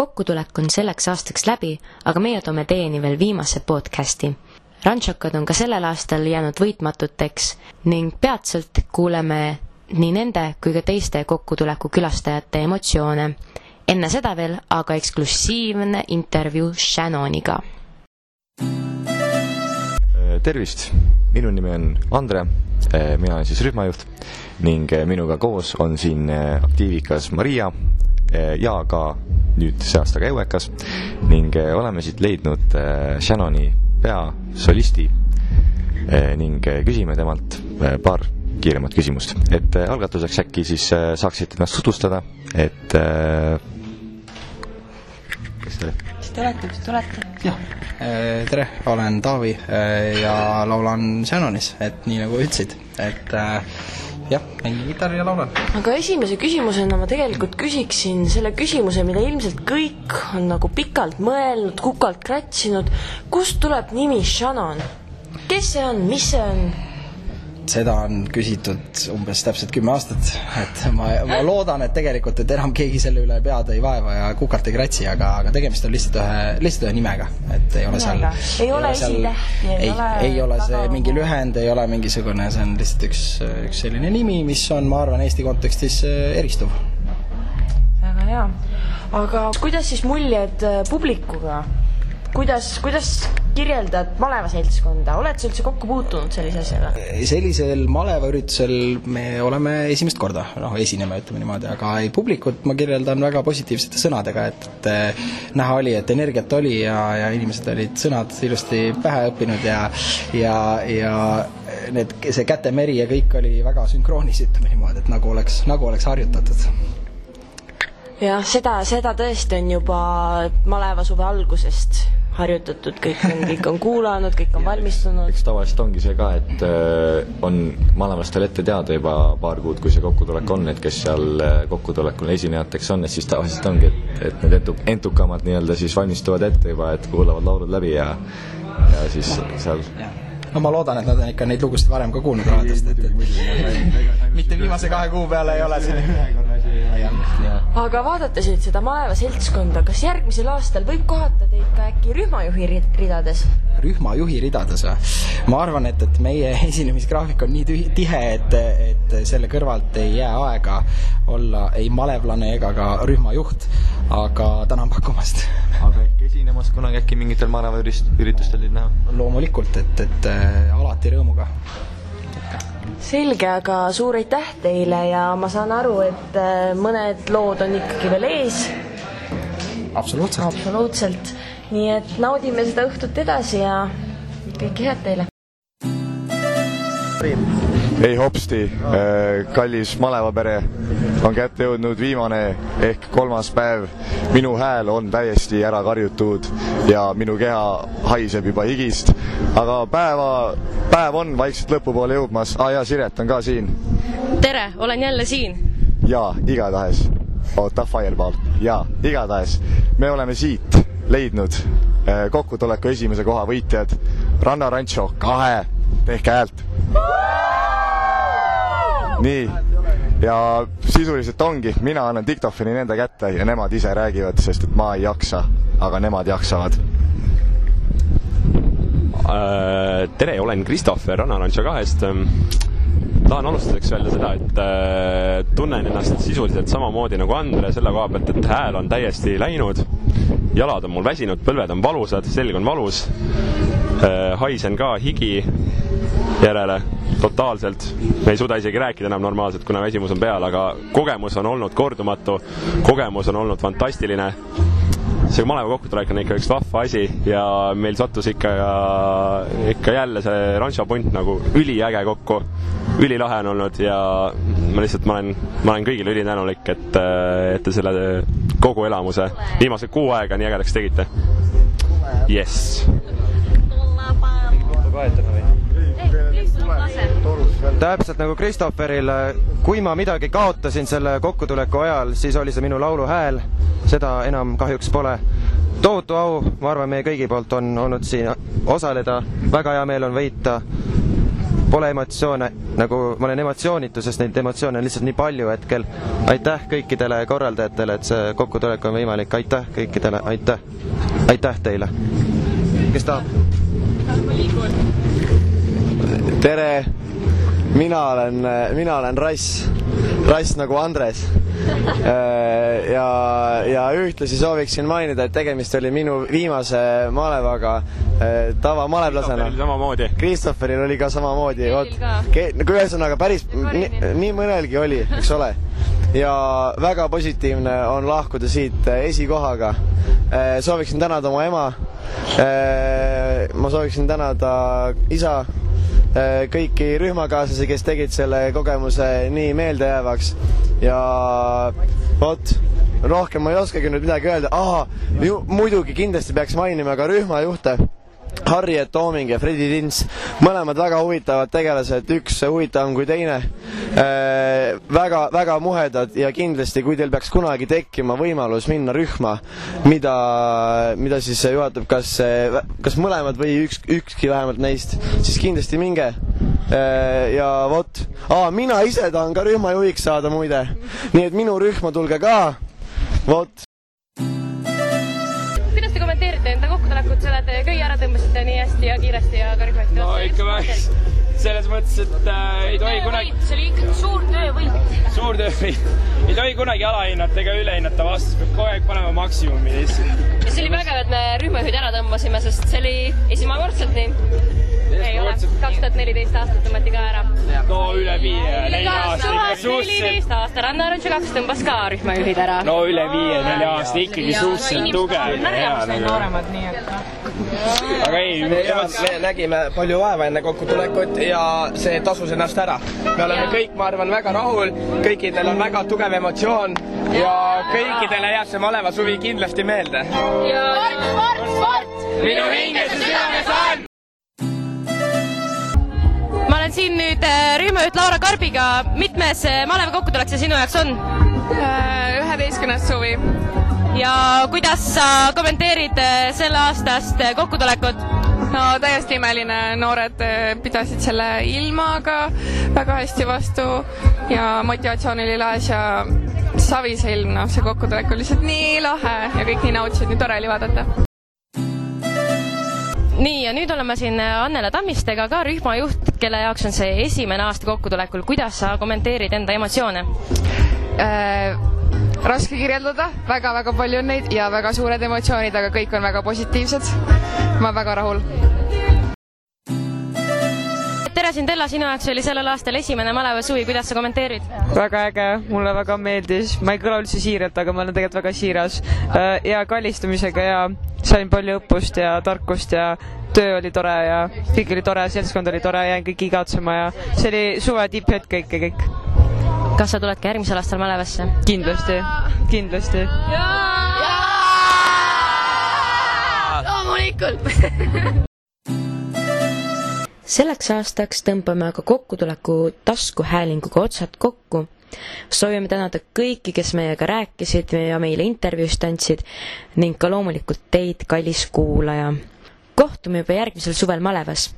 kokkutulek on selleks aastaks läbi, aga meie toome teieni veel viimase podcasti. rantšokad on ka sellel aastal jäänud võitmatuteks ning peatselt kuuleme nii nende kui ka teiste kokkutuleku külastajate emotsioone. enne seda veel aga eksklusiivne intervjuu Shannoniga. tervist, minu nimi on Andre, mina olen siis rühmajuht ning minuga koos on siin aktiivikas Maria ja ka nüüd see aasta ka Euekas ning oleme siit leidnud Shannoni peasolisti ning küsime temalt paar kiiremat küsimust. et algatuseks äkki siis saaksite ennast tutvustada, et kes te olete? kes te olete, kes te olete? jah, tere, olen Taavi ja laulan Shannonis, et nii nagu ütlesid, et jah, mängin kitarri ja laulan. aga esimese küsimusena ma tegelikult küsiksin selle küsimuse, mida ilmselt kõik on nagu pikalt mõelnud, kukalt kratsinud, kust tuleb nimi Shannon? kes see on, mis see on? Seda on küsitud umbes täpselt kümme aastat, et ma, ma loodan, et tegelikult, et enam keegi selle üle pead ei vaeva ja kukalt ei kratsi, aga, aga tegemist on lihtsalt ühe, lihtsalt ühe nimega, et ei ole seal ei ole esitähti, ei ole ei ole see mingi lühend, ei ole mingisugune, see on lihtsalt üks, üks selline nimi, mis on, ma arvan, Eesti kontekstis äh, eristuv. väga hea. aga kuidas siis muljed äh, publikuga? kuidas, kuidas kirjeldad malevaseltskonda, oled sa üldse kokku puutunud sellise asjaga? sellisel malevaüritusel me oleme esimest korda, noh, esineme, ütleme niimoodi, aga ei, publikut ma kirjeldan väga positiivsete sõnadega, et, näha oli, et energiat oli ja, ja inimesed olid sõnad ilusti pähe õppinud ja ja, ja need, see kätemeri ja kõik oli väga sünkroonis, ütleme niimoodi, et nagu oleks, nagu oleks harjutatud jah, seda, seda tõesti on juba malevasuve algusest harjutatud, kõik on, kõik on kuulanud, kõik on valmistunud. eks tavaliselt ongi see ka, et äh, on malelastel ette teada juba paar kuud, kui see kokkutulek on, et kes seal äh, kokkutulekul esinejateks on, et siis tavaliselt ongi, et, et need entu-, entukamad nii-öelda siis valmistuvad ette juba, et kuulavad laulud läbi ja ja siis seal no ma loodan, et nad on ikka neid lugusid varem ka kuulnud raadios, et, et mitte viimase kahe kuu peale ei ole selline aga vaadates nüüd seda maleva seltskonda, kas järgmisel aastal võib kohata teid ka äkki rühmajuhi ridades? Rühmajuhi ridades või? ma arvan, et, et meie esinemisgraafik on nii tühi, tihe, et, et selle kõrvalt ei jää aega olla ei malevlane ega ka rühmajuht, aga tänan pakkumast. aga ehk esinemas kunagi äkki mingitel malevaüritustel teid näha? loomulikult, et, et äh, alati rõõmuga selge, aga suur aitäh teile ja ma saan aru, et äh, mõned lood on ikkagi veel ees. absoluutselt. absoluutselt. Nii et naudime seda õhtut edasi ja kõike head teile. ei hopsti, kallis malevapere, on kätte jõudnud viimane ehk kolmas päev. minu hääl on täiesti ära karjutud ja minu keha haiseb juba higist, aga päeva, päev on vaikselt lõpupoole jõudmas. aa ah, jaa, Siret on ka siin. tere, olen jälle siin. jaa, igatahes. oota, Fireball. jaa, igatahes. me oleme siit leidnud kokkutuleku esimese koha võitjad. Ranna Rancho kahe, tehke häält nii, ja sisuliselt ongi, mina annan diktofoni nende kätte ja nemad ise räägivad, sest et ma ei jaksa, aga nemad jaksavad. tere, olen Christopher Rannarancho kahest. tahan alustuseks öelda seda, et äh, tunnen ennast sisuliselt samamoodi nagu Andre selle koha pealt, et hääl on täiesti läinud. Jalad on mul väsinud, põlved on valusad, selg on valus. haisen ka higi järele totaalselt. me ei suuda isegi rääkida enam normaalselt, kuna väsimus on peal, aga kogemus on olnud kordumatu. kogemus on olnud fantastiline. see maleva kokkutulek on ikka üks vahva asi ja meil sattus ikka, ikka jälle see Rancho punt nagu üliäge kokku. Ülilahe on olnud ja ma lihtsalt, ma olen, ma olen kõigile ülitänulik, et, et te selle kogu elamuse viimase kuu aega nii ägedaks tegite. jess. täpselt nagu Christopheril, kui ma midagi kaotasin selle kokkutuleku ajal, siis oli see minu laulu hääl. seda enam kahjuks pole. tohutu au, ma arvan, meie kõigi poolt on olnud siin osaleda, väga hea meel on võita. Pole emotsioone, nagu ma olen emotsioonitu, sest neid emotsioone on lihtsalt nii palju hetkel. aitäh kõikidele korraldajatele, et see kokkutulek on võimalik, aitäh kõikidele, aitäh, aitäh teile. kes tahab? tere, mina olen, mina olen Rass, Rass nagu Andres. Ja, ja ühtlasi sooviksin mainida, et tegemist oli minu viimase malevaga tavamalevlasena. samamoodi. Christopheril oli ka samamoodi, vot. nagu ühesõnaga päris nii, nii mõnelgi oli, eks ole. ja väga positiivne on lahkuda siit esikohaga. sooviksin tänada oma ema. ma sooviksin tänada isa kõiki rühmakaaslasi, kes tegid selle kogemuse nii meeldejäävaks. Ja vot, rohkem ma ei oskagi nüüd midagi öelda, aa, muidugi kindlasti peaks mainima ka rühmajuhte Harriet Tooming ja Fredi Tins, mõlemad väga huvitavad tegelased, üks huvitavam kui teine. Äh,. väga, väga muhedad ja kindlasti, kui teil peaks kunagi tekkima võimalus minna rühma, mida, mida siis juhatab kas, kas mõlemad või üks, ükski vähemalt neist, siis kindlasti minge. Äh,. ja vot, mina ise tahan ka rühmajuhiks saada muide, nii et minu rühma tulge ka, vot kiiresti ja ka rühmati no ikka väga selles mõttes, et äh, ei tohi kunagi. see oli ikkagi suur töövõit. suur töövõit. ei tohi kunagi alahinnata ega ülehinnata vastust, peab kogu aeg panema maksimumi lihtsalt. ja see oli vägev, et me rühmajuhid ära tõmbasime, sest see oli esmakordselt nii ei ole, kaks tuhat neliteist aastat tõmmati ka ära. no üle viie, nelja aasta ikka suhteliselt. neliteist aasta, Ranna Arantša kaks tõmbas ka rühmajuhid ära. no üle viie, nelja aasta ikkagi suhteliselt tugev. nooremad, nii et aga ei, me nägime palju vaeva enne kokkutulekut ja see tasus ennast ära. me oleme ja. kõik, ma arvan, väga rahul, kõikidel on väga tugev emotsioon ja kõikidele jääb see maleva suvi kindlasti meelde. sport, sport, sport! minu hinges ja südames on! ma olen siin nüüd äh, rühmajuht Laura Karbiga, mitmes maleva kokkutulek see sinu jaoks on? Äh, üheteistkümnes suvi. Ja kuidas sa kommenteerid äh, selleaastast kokkutulekut? no täiesti imeline, noored pidasid selle ilmaga väga hästi vastu ja motivatsioon oli laes ja Savisilm, noh, see kokkutulek oli lihtsalt nii lahe ja kõik nii nautisid, nii tore oli vaadata nii, ja nüüd oleme siin Annele Tammistega, ka rühmajuht, kelle jaoks on see esimene aasta kokkutulekul. kuidas sa kommenteerid enda emotsioone äh,? Raske kirjeldada väga,, väga-väga palju on neid ja väga suured emotsioonid, aga kõik on väga positiivsed. ma olen väga rahul tere, Sindella, sinu jaoks oli sellel aastal esimene malevasuvi, kuidas sa kommenteerid? väga äge, mulle väga meeldis, ma ei kõla üldse siiralt, aga ma olen tegelikult väga siiras. Äh, ja kallistumisega ja sain palju õppust ja tarkust ja töö oli tore ja kõik oli tore, seltskond oli tore, jäin kõik igatsema ja see oli suve tipphetk kõik ja kõik. Kas sa tuled ka järgmisel aastal malevasse? kindlasti, kindlasti. loomulikult selleks aastaks tõmbame aga kokkutuleku taskuhäälinguga otsad kokku. soovime tänada kõiki, kes meiega rääkisid ja meile intervjuust andsid ning ka loomulikult teid, kallis kuulaja. kohtume juba järgmisel suvel malevas.